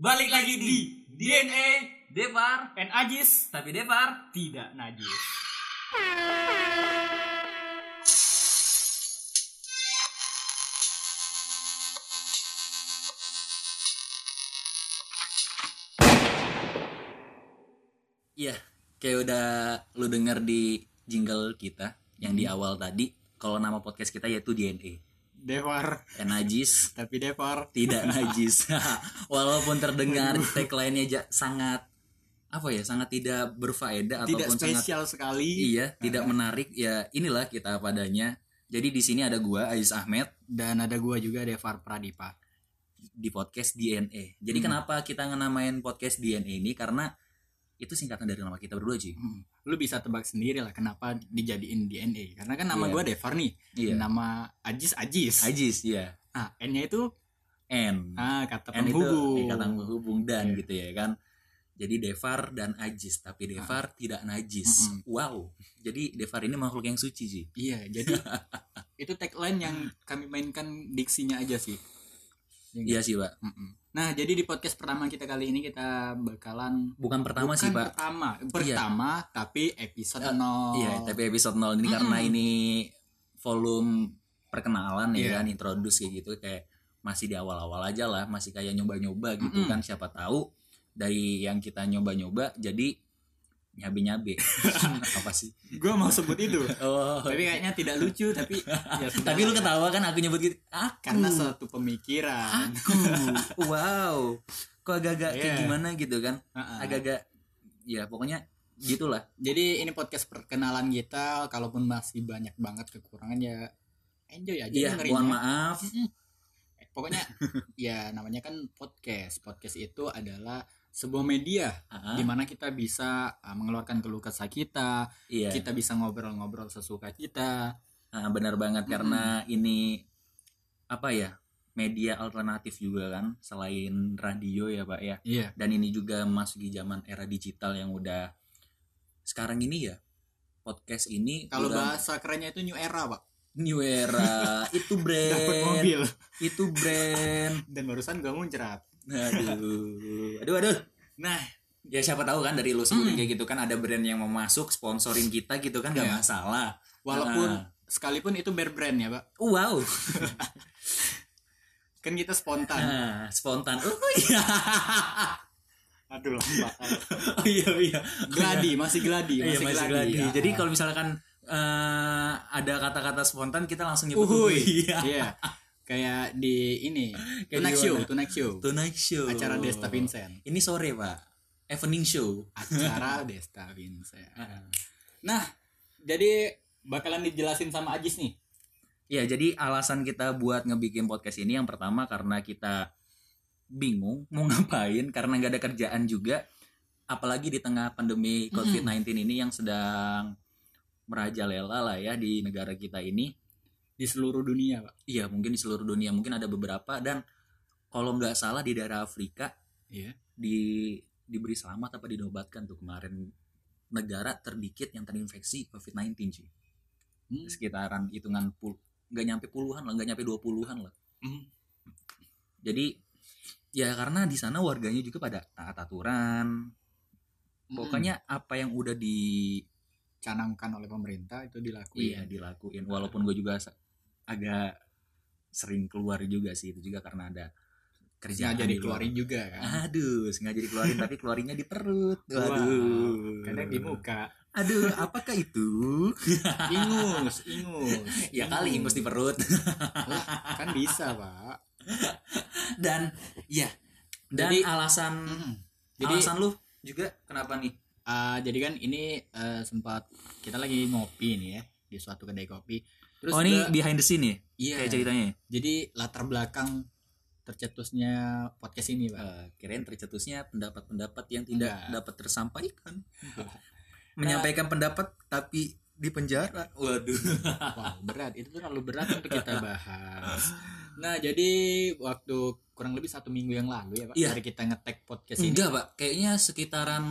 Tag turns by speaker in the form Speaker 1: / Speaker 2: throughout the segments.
Speaker 1: Balik lagi di DNA
Speaker 2: Devar,
Speaker 1: and Ajis
Speaker 2: tapi Devar
Speaker 1: tidak najis.
Speaker 2: Iya, kayak udah lu denger di jingle kita yang di awal tadi. Kalau nama podcast kita yaitu DNA.
Speaker 1: Devar,
Speaker 2: And najis,
Speaker 1: tapi Devar
Speaker 2: tidak najis. Walaupun terdengar tagline-nya ja- sangat apa ya, sangat tidak berfaedah
Speaker 1: tidak
Speaker 2: ataupun sangat
Speaker 1: spesial sekali.
Speaker 2: iya, tidak menarik. Ya inilah kita padanya. Jadi di sini ada gua Aziz Ahmed
Speaker 1: Dan ada gua juga Devar Pradipa.
Speaker 2: di podcast DNA. Jadi
Speaker 1: Hmm.
Speaker 2: kenapa kita ngenamain podcast DNA ini? Karena itu singkatan dari nama kita berdua, Ji.
Speaker 1: Hmm. Lu bisa tebak sendiri lah kenapa dijadiin DNA. Karena kan nama
Speaker 2: Iya.
Speaker 1: gua Devar nih.
Speaker 2: Iya.
Speaker 1: Nama Ajis Ajis.
Speaker 2: Ajis, iya.
Speaker 1: Ah, N-nya itu
Speaker 2: N.
Speaker 1: ah kata
Speaker 2: N itu eh, kata penghubung dan
Speaker 1: Iya.
Speaker 2: gitu ya kan. Jadi Devar dan Ajis, tapi Devar tidak najis.
Speaker 1: Mm-mm.
Speaker 2: Wow. Jadi Devar ini makhluk yang suci sih.
Speaker 1: Iya, jadi itu tagline yang kami mainkan diksinya aja sih.
Speaker 2: Iya sih, Pak.
Speaker 1: Mm-mm. Nah, jadi di podcast pertama kita kali ini kita bakalan
Speaker 2: Bukan pertama
Speaker 1: Bukan
Speaker 2: sih, Pak.
Speaker 1: Pertama, pertama tapi episode
Speaker 2: Eh,
Speaker 1: 0.
Speaker 2: Iya, tapi episode 0 ini karena
Speaker 1: Mm-mm.
Speaker 2: ini volume perkenalan ya
Speaker 1: Iya.
Speaker 2: kan, introduce kayak gitu kayak masih di awal-awal aja lah, masih kayak nyoba-nyoba gitu kan siapa tahu dari yang kita nyoba-nyoba jadi nyabe-nyabe. Apa sih?
Speaker 1: Gue mau sebut itu.
Speaker 2: Oh.
Speaker 1: tapi kayaknya tidak lucu tapi ya
Speaker 2: Tapi lu ketawa kan aku nyebut gitu. Aku.
Speaker 1: karena suatu pemikiran.
Speaker 2: aku. wow. Kok agak-agak kayak
Speaker 1: Iya.
Speaker 2: gimana gitu kan? Agak-agak ya pokoknya gitulah.
Speaker 1: Jadi ini podcast perkenalan kita kalaupun masih banyak banget kekurangan ya enjoy aja
Speaker 2: Iya,
Speaker 1: dengerinnya.
Speaker 2: mohon maaf.
Speaker 1: Eh, Pokoknya ya namanya kan podcast. Podcast itu adalah sebuah media
Speaker 2: Ah,
Speaker 1: di mana kita bisa uh, mengeluarkan keluh kesah kita,
Speaker 2: iya.
Speaker 1: kita bisa ngobrol-ngobrol sesuka kita.
Speaker 2: Ah, benar banget
Speaker 1: Mm-mm.
Speaker 2: karena ini apa ya? Media alternatif juga kan selain radio ya, Pak ya.
Speaker 1: Iya.
Speaker 2: Dan ini juga masuki zaman era digital yang udah sekarang ini ya. Podcast ini
Speaker 1: Kalau
Speaker 2: udah
Speaker 1: bahasa kerennya itu new era, Pak.
Speaker 2: New era. itu brand.
Speaker 1: Dapat mobil
Speaker 2: Itu brand.
Speaker 1: dan barusan gak muncrat.
Speaker 2: Aduh. Aduh, aduh.
Speaker 1: Nah,
Speaker 2: Ya siapa tahu kan dari lu sebutin
Speaker 1: Mm.
Speaker 2: kayak gitu kan ada brand yang mau masuk sponsorin kita gitu kan gak
Speaker 1: Iya.
Speaker 2: masalah.
Speaker 1: walaupun
Speaker 2: Ah.
Speaker 1: sekalipun itu bear brand ya, Pak.
Speaker 2: Wow.
Speaker 1: Kan kita spontan.
Speaker 2: Nah, spontan. Oh iya.
Speaker 1: Aduh, lambat.
Speaker 2: Oh iya iya.
Speaker 1: Gladi, masih gladi,
Speaker 2: Iya
Speaker 1: masih,
Speaker 2: masih
Speaker 1: gladi.
Speaker 2: gladi.
Speaker 1: Ah.
Speaker 2: Jadi kalau misalkan eh, ada kata-kata spontan kita langsung nyebut
Speaker 1: Uhuy.
Speaker 2: Iya.
Speaker 1: Iya. Kayak di ini,
Speaker 2: Kayak
Speaker 1: Tonight Show? Tonight Show.
Speaker 2: Tonight Show.
Speaker 1: Acara Desta Vincent.
Speaker 2: Ini sore pak. Evening show.
Speaker 1: Acara Desta Vincent.
Speaker 2: Ah.
Speaker 1: Nah, jadi bakalan dijelasin sama Ajis nih.
Speaker 2: Ya jadi alasan kita buat ngebikin podcast ini yang pertama karena kita bingung mau ngapain karena nggak ada kerjaan juga. Apalagi di tengah pandemi COVID-19 ini yang sedang merajalela lah ya di negara kita ini.
Speaker 1: di seluruh dunia, Pak.
Speaker 2: Iya mungkin di seluruh dunia mungkin ada beberapa dan kalau nggak salah di daerah Afrika
Speaker 1: Iya.
Speaker 2: di diberi selamat apa dinobatkan tuh kemarin negara terdikit yang terinfeksi COVID-19 cuy.
Speaker 1: Hmm.
Speaker 2: Sekitaran hitungan pul nggak nyampe puluhan lah, nggak nyampe dua puluhan lah.
Speaker 1: Hmm.
Speaker 2: Jadi ya karena di sana warganya juga pada taat aturan. Pokoknya apa yang udah di
Speaker 1: canangkan oleh pemerintah itu dilakuin.
Speaker 2: iya dilakuin. Walaupun gue juga agak sering keluar juga sih itu juga karena ada kerjaan
Speaker 1: Sengaja
Speaker 2: di luar.
Speaker 1: dikeluarin juga kan.
Speaker 2: Aduh, sengaja dikeluarin tapi keluarinnya di perut.
Speaker 1: Wah,
Speaker 2: Aduh.
Speaker 1: Kadang di muka.
Speaker 2: Aduh, apakah itu?
Speaker 1: Ingus, ingus.
Speaker 2: ya kali ingus di perut.
Speaker 1: Lah, kan bisa, Pak.
Speaker 2: Dan ya, dan
Speaker 1: Jadi-
Speaker 2: alasan
Speaker 1: Hmm. Jadi
Speaker 2: alasan lu juga kenapa nih?
Speaker 1: Ah, jadi kan ini eh, sempat kita lagi ngopi nih ya di suatu kedai kopi. Terus
Speaker 2: oh, ini
Speaker 1: gua-
Speaker 2: behind the scene ya?
Speaker 1: iya.
Speaker 2: Kayak ceritanya.
Speaker 1: Jadi latar belakang tercetusnya podcast ini, Pak.
Speaker 2: Eh, kirain tercetusnya pendapat-pendapat yang tidak
Speaker 1: Enggak.
Speaker 2: dapat tersampaikan. Menyampaikan pendapat tapi di penjara. Waduh.
Speaker 1: Wow, berat. Itu terlalu berat untuk kita bahas. Nah, jadi waktu kurang lebih satu minggu yang lalu ya, Pak,
Speaker 2: Iya.
Speaker 1: dari kita ngetek podcast ini.
Speaker 2: Enggak, Pak. Kayaknya sekitaran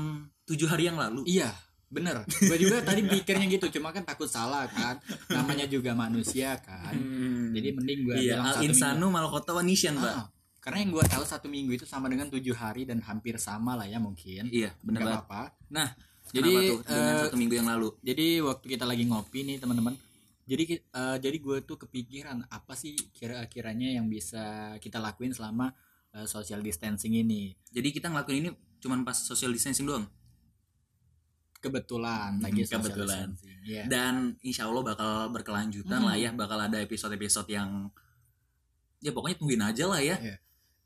Speaker 2: tujuh hari yang lalu.
Speaker 1: Iya, bener. Gue juga tadi pikirnya gitu, cuma kan takut salah kan. Namanya juga manusia kan.
Speaker 2: Hmm.
Speaker 1: Jadi mending gue
Speaker 2: iya,
Speaker 1: bilang
Speaker 2: al insanu mal kota wa nisyan,
Speaker 1: minggu.
Speaker 2: Pak.
Speaker 1: Ah, karena yang gue tahu satu minggu itu sama dengan tujuh hari dan hampir sama lah ya mungkin
Speaker 2: iya bener banget
Speaker 1: apa-apa nah
Speaker 2: jadi
Speaker 1: jadi
Speaker 2: tuh dengan
Speaker 1: eh,
Speaker 2: satu minggu yang lalu
Speaker 1: jadi waktu kita lagi ngopi nih teman-teman jadi eh, jadi gue tuh kepikiran apa sih kira-kiranya yang bisa kita lakuin selama eh, social distancing ini
Speaker 2: jadi kita ngelakuin ini cuman pas social distancing doang
Speaker 1: kebetulan
Speaker 2: Hmm,
Speaker 1: lagi social
Speaker 2: kebetulan.
Speaker 1: Iya.
Speaker 2: dan insya Allah bakal berkelanjutan
Speaker 1: Hmm.
Speaker 2: lah ya bakal ada episode-episode yang ya pokoknya tungguin aja lah ya.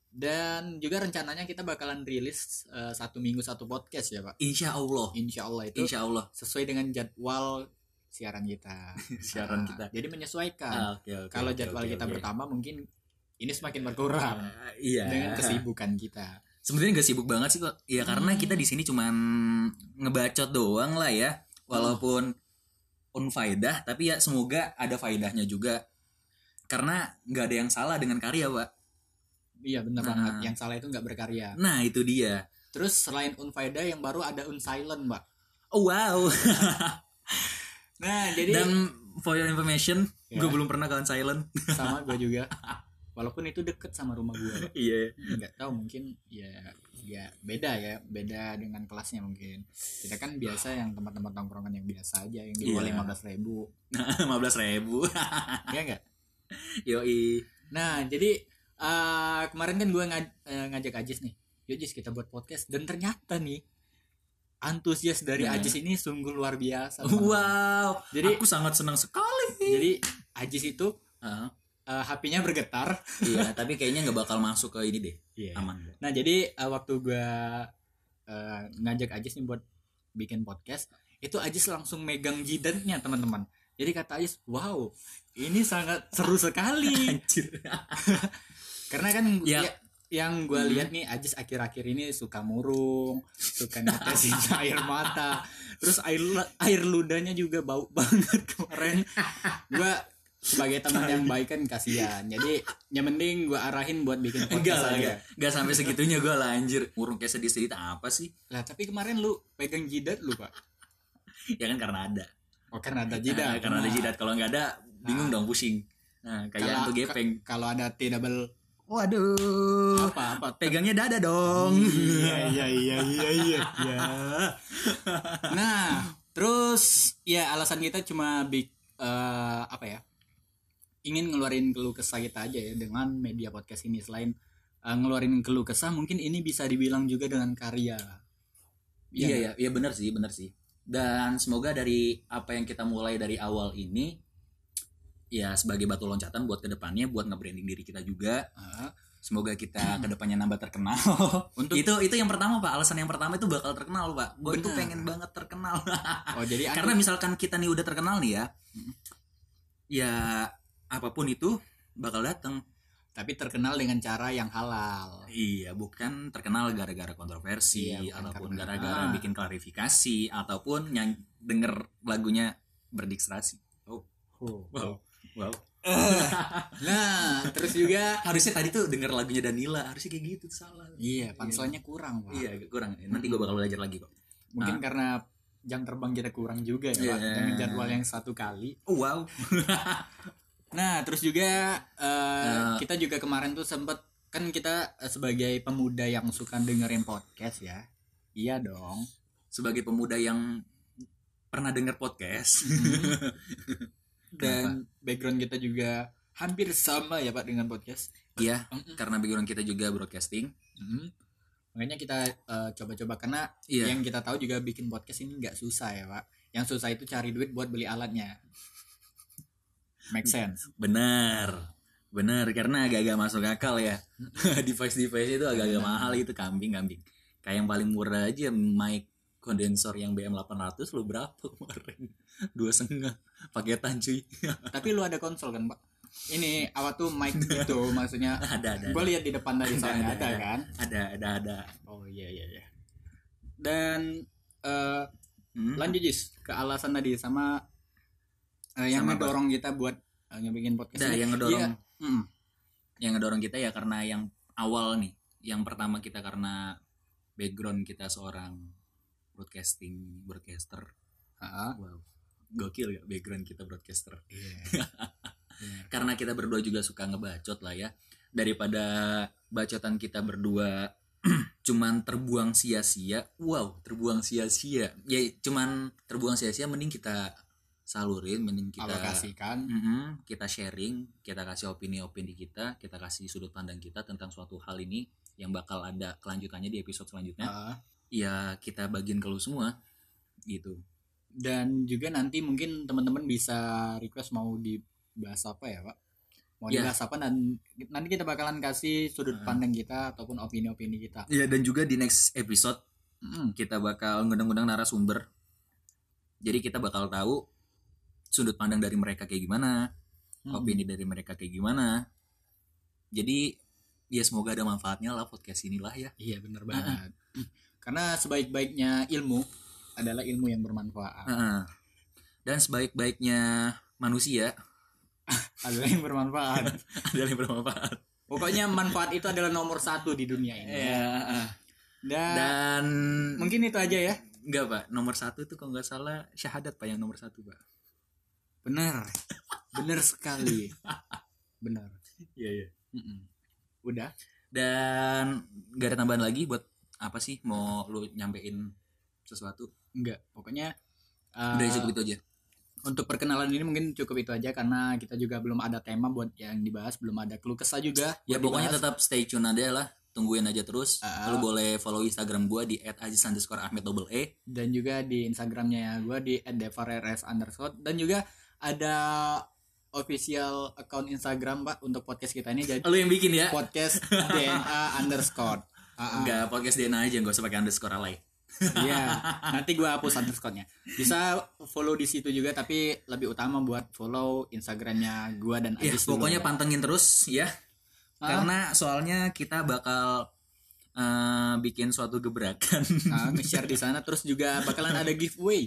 Speaker 1: Dan juga rencananya kita bakalan rilis eh, satu minggu satu podcast ya pak?
Speaker 2: Insya Allah.
Speaker 1: Insya Allah itu
Speaker 2: insya Allah.
Speaker 1: sesuai dengan jadwal siaran kita.
Speaker 2: Siaran
Speaker 1: Nah,
Speaker 2: kita.
Speaker 1: jadi menyesuaikan.
Speaker 2: Ah, oke, oke,
Speaker 1: kalau jadwal
Speaker 2: oke,
Speaker 1: kita
Speaker 2: oke.
Speaker 1: bertambah mungkin ini semakin berkurang
Speaker 2: Ah, iya.
Speaker 1: dengan kesibukan kita
Speaker 2: sebenarnya nggak sibuk banget sih kok. Ya karena
Speaker 1: Hmm.
Speaker 2: kita di sini cuman ngebacot doang lah ya. Walaupun unfaedah tapi ya semoga ada faedahnya juga. Karena nggak ada yang salah dengan karya pak.
Speaker 1: Iya benar
Speaker 2: Nah.
Speaker 1: banget yang salah itu nggak berkarya.
Speaker 2: Nah itu dia.
Speaker 1: Terus selain unfaedah yang baru ada unsilent mbak.
Speaker 2: Oh wow.
Speaker 1: Nah jadi
Speaker 2: dan for your information
Speaker 1: Ya.
Speaker 2: gue belum pernah kawan silent.
Speaker 1: Sama gue juga walaupun itu deket sama rumah gue
Speaker 2: iya
Speaker 1: nggak tahu mungkin ya ya beda ya beda dengan kelasnya mungkin. Kita kan biasa yang tempat-tempat tongkrongan yang biasa aja yang di bawah
Speaker 2: Iya.
Speaker 1: lima belas ribu.
Speaker 2: lima belas ribu.
Speaker 1: Ya enggak
Speaker 2: yoi.
Speaker 1: Nah jadi eh, kemarin kan gue ngaj- eh, ngajak Ajis nih. Yuk Jis kita buat podcast. Dan ternyata nih antusias dari
Speaker 2: Nah.
Speaker 1: Ajis ini sungguh luar biasa
Speaker 2: wow.
Speaker 1: Jadi
Speaker 2: aku sangat senang sekali
Speaker 1: jadi Ajis itu
Speaker 2: Ah,
Speaker 1: eh, HP-nya bergetar
Speaker 2: iya tapi kayaknya nggak bakal masuk ke ini deh
Speaker 1: Iya.
Speaker 2: aman
Speaker 1: Nah jadi eh, waktu gue eh, ngajak Ajis nih buat bikin podcast, itu Ajis langsung megang jidatnya teman-teman. Jadi kata Ajis, wow, ini sangat seru sekali.
Speaker 2: anjir
Speaker 1: Karena kan
Speaker 2: Ya.
Speaker 1: ya- yang gue
Speaker 2: Hmm.
Speaker 1: lihat nih Ajis akhir-akhir ini suka murung, suka netesin air mata, terus air air ludahnya juga bau banget kemarin. Gue sebagai teman yang baik kan kasihan. Jadi yang mending gue arahin buat bikin
Speaker 2: enggak
Speaker 1: podcast
Speaker 2: lah
Speaker 1: aja.
Speaker 2: enggak. Enggak sampai segitunya gue lah anjir. Ngurung kayak sedih-sedih apa sih?
Speaker 1: Lah tapi kemarin lu pegang jidat lu pak.
Speaker 2: Ya kan karena ada.
Speaker 1: Oh karena ada
Speaker 2: Nah,
Speaker 1: jidat
Speaker 2: karena ada
Speaker 1: Nah,
Speaker 2: jidat. Kalau nggak ada bingung dong pusing. Nah kayak tuh gepeng.
Speaker 1: Kalau ada T double
Speaker 2: waduh.
Speaker 1: Apa apa?
Speaker 2: Pegangnya dada dong.
Speaker 1: Iya iya iya iya iya Ya. Nah terus ya alasan kita cuma big eh, apa ya ingin ngeluarin keluh kesah kita aja ya dengan media podcast ini. Selain eh, ngeluarin keluh kesah mungkin ini bisa dibilang juga dengan karya.
Speaker 2: Iya
Speaker 1: Iya
Speaker 2: ya iya benar sih benar sih. Dan semoga dari apa yang kita mulai dari awal ini ya sebagai batu loncatan buat ke depannya buat nge-branding diri kita juga.
Speaker 1: Ah,
Speaker 2: semoga kita ke depannya nambah terkenal.
Speaker 1: Untuk
Speaker 2: itu itu yang pertama pak. Alasan yang pertama itu bakal terkenal pak. Gue tuh
Speaker 1: Benar.
Speaker 2: pengen banget terkenal.
Speaker 1: Oh jadi
Speaker 2: karena misalkan kita nih udah terkenal nih ya ya apa pun itu bakal datang
Speaker 1: tapi terkenal dengan cara yang halal.
Speaker 2: Iya bukan terkenal gara-gara kontroversi
Speaker 1: Iya,
Speaker 2: ataupun gara-gara
Speaker 1: Ah.
Speaker 2: bikin klarifikasi ataupun yang denger lagunya berdistrasi
Speaker 1: oh.
Speaker 2: wow. wow.
Speaker 1: Nah, terus juga
Speaker 2: harusnya tadi tuh denger lagunya Danila harusnya kayak gitu salah.
Speaker 1: Iya, panselnya kurang, Pak.
Speaker 2: iya kurang. Nanti gue bakal belajar lagi kok
Speaker 1: Mungkin karena jam terbang kita kurang juga ya, Pak,
Speaker 2: Iya.
Speaker 1: dengan jadwal yang satu kali.
Speaker 2: oh, wow
Speaker 1: Nah, terus juga eh,
Speaker 2: Eh.
Speaker 1: kita juga kemarin tuh sempet kan kita eh, sebagai pemuda yang suka dengerin podcast ya. Iya dong.
Speaker 2: sebagai pemuda yang pernah denger podcast
Speaker 1: Dan background kita juga hampir sama ya, Pak, dengan podcast.
Speaker 2: iya
Speaker 1: Mm-mm.
Speaker 2: karena background kita juga broadcasting
Speaker 1: Mm. Makanya kita eh, coba-coba karena
Speaker 2: iya
Speaker 1: yang kita tahu juga bikin podcast ini nggak susah ya, Pak. Yang susah itu cari duit buat beli alatnya. Make sense.
Speaker 2: Benar. Benar karena agak-agak masuk akal ya. Device-device itu agak-agak mahal itu kambing-kambing. Kayak yang paling murah aja mic kondensor yang BM800 lu berapa kemarin? Dua setengah paketan cuy.
Speaker 1: Tapi lu ada konsol kan, Pak? Ini apa tuh mic itu maksudnya?
Speaker 2: ada ada.
Speaker 1: Gue lihat di depan tadi
Speaker 2: Ada,
Speaker 1: soalnya
Speaker 2: ada,
Speaker 1: ada,
Speaker 2: ada.
Speaker 1: kan?
Speaker 2: Ada ada ada.
Speaker 1: Oh iya iya iya. Dan eh
Speaker 2: Hmm?
Speaker 1: lanjut Jis ke alasan tadi sama eh, yang
Speaker 2: Sama apa?
Speaker 1: ngedorong kita buat eh, ngebikin podcast
Speaker 2: Nah,
Speaker 1: ini.
Speaker 2: yang ngedorong
Speaker 1: Iya. Mm.
Speaker 2: yang ngedorong kita ya karena yang awal nih. Yang pertama kita karena background kita seorang broadcasting broadcaster.
Speaker 1: Ah,
Speaker 2: Wow. Gokil ya background kita broadcaster.
Speaker 1: iya. Iya.
Speaker 2: karena kita berdua juga suka ngebacot lah ya daripada bacotan kita berdua cuman terbuang sia-sia wow terbuang sia-sia ya cuman terbuang sia-sia mending kita salurin mending kita
Speaker 1: alokasikan.
Speaker 2: Mm-mm, kita sharing kita kasih opini-opini kita kita kasih sudut pandang kita tentang suatu hal ini yang bakal ada kelanjutannya di episode selanjutnya.
Speaker 1: Ah,
Speaker 2: ya kita bagiin ke lu semua gitu.
Speaker 1: Dan juga nanti mungkin teman-teman bisa request mau dibahas apa ya pak? Mau
Speaker 2: Ya.
Speaker 1: dibahas apa dan nanti kita bakalan kasih sudut
Speaker 2: Ah.
Speaker 1: pandang kita ataupun opini-opini kita.
Speaker 2: Ya dan juga di next episode
Speaker 1: Mm,
Speaker 2: kita bakal ngundang-ngundang narasumber. Jadi kita bakal tahu sudut pandang dari mereka kayak gimana
Speaker 1: mm.
Speaker 2: opini dari mereka kayak gimana. Jadi ya semoga ada manfaatnya lah podcast inilah ya.
Speaker 1: Iya bener banget. Karena sebaik-baiknya ilmu adalah ilmu yang bermanfaat.
Speaker 2: Dan sebaik-baiknya manusia.
Speaker 1: Adalah yang bermanfaat.
Speaker 2: Adalah yang bermanfaat.
Speaker 1: Pokoknya manfaat itu adalah nomor satu di dunia ini.
Speaker 2: Ya
Speaker 1: dan,
Speaker 2: dan
Speaker 1: mungkin itu aja ya.
Speaker 2: Enggak pak. Nomor satu itu kalau nggak salah syahadat pak yang nomor satu pak
Speaker 1: benar. Benar sekali. Benar.
Speaker 2: Iya iya.
Speaker 1: Udah?
Speaker 2: Dan nggak ada tambahan lagi buat apa sih? Mau lu nyampein sesuatu?
Speaker 1: Enggak pokoknya uh,
Speaker 2: udah cukup itu aja.
Speaker 1: untuk perkenalan ini mungkin cukup itu aja karena kita juga belum ada tema buat yang dibahas belum ada keluh kesah juga
Speaker 2: ya pokoknya
Speaker 1: dibahas.
Speaker 2: tetap stay tune aja lah. Tungguin aja terus.
Speaker 1: Ah.
Speaker 2: lu boleh follow instagram gua di @aziz_ahmed_e
Speaker 1: dan juga di instagramnya gue di @devarrs underscore dan juga ada official account instagram pak untuk podcast kita ini jadi
Speaker 2: lu yang bikin ya
Speaker 1: podcast dna underscore ah.
Speaker 2: enggak podcast DNA aja nggak usah pakai underscore alay
Speaker 1: Iya, nanti gua hapus underscore-nya. Bisa follow di situ juga, tapi lebih utama buat follow Instagramnya gua dan
Speaker 2: ya
Speaker 1: Ajis dulu.
Speaker 2: pokoknya pantengin terus ya
Speaker 1: Ah.
Speaker 2: karena soalnya kita bakal eh, bikin suatu gebrakan
Speaker 1: Nah, nge-share di sana terus juga bakalan ada giveaway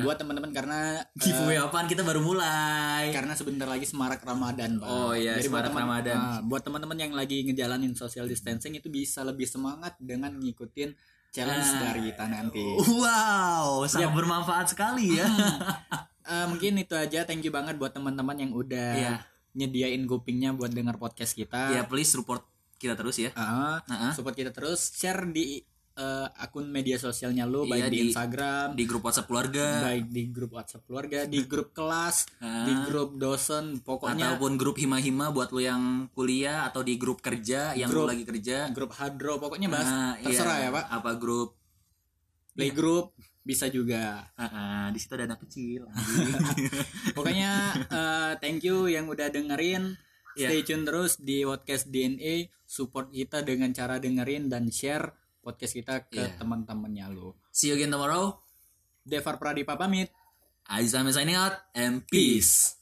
Speaker 1: buat teman-teman karena
Speaker 2: giveaway apaan kita baru mulai
Speaker 1: karena sebentar lagi semarak Ramadan, Pak.
Speaker 2: Oh iya,
Speaker 1: buat
Speaker 2: semarak
Speaker 1: teman-
Speaker 2: Ramadan.
Speaker 1: ah, buat teman-teman yang lagi ngejalanin social distancing itu bisa lebih semangat dengan ngikutin challenge
Speaker 2: Ah.
Speaker 1: dari kita nanti.
Speaker 2: wow sangat
Speaker 1: Yap.
Speaker 2: bermanfaat sekali ya
Speaker 1: Eh, mungkin itu aja. Thank you banget buat teman-teman yang udah
Speaker 2: Iya.
Speaker 1: nyediain kupingnya buat dengar podcast kita.
Speaker 2: ya please support kita terus ya.
Speaker 1: Ah,
Speaker 2: Nah,
Speaker 1: support kita terus. Share di eh, akun media sosialnya lu
Speaker 2: Iya,
Speaker 1: baik di,
Speaker 2: di-
Speaker 1: Instagram
Speaker 2: di grup WhatsApp keluarga.
Speaker 1: baik di grup WhatsApp keluarga di grup kelas
Speaker 2: Ah.
Speaker 1: di grup dosen pokoknya
Speaker 2: ataupun grup hima-hima buat lu yang kuliah atau di grup kerja yang lu
Speaker 1: Grup.
Speaker 2: lagi kerja.
Speaker 1: grup hadro pokoknya bahas
Speaker 2: Nah,
Speaker 1: terserah
Speaker 2: iya.
Speaker 1: ya pak.
Speaker 2: Apa grup?
Speaker 1: Play group bisa juga.
Speaker 2: Ah, ah, di situ ada anak kecil.
Speaker 1: Pokoknya eh, thank you yang udah dengerin
Speaker 2: Iya.
Speaker 1: stay tune terus di podcast DNA support kita dengan cara dengerin dan share podcast kita ke
Speaker 2: Iya.
Speaker 1: teman-temannya lu
Speaker 2: see you again tomorrow.
Speaker 1: Devar Pradipa pamit.
Speaker 2: Aziz signing out and peace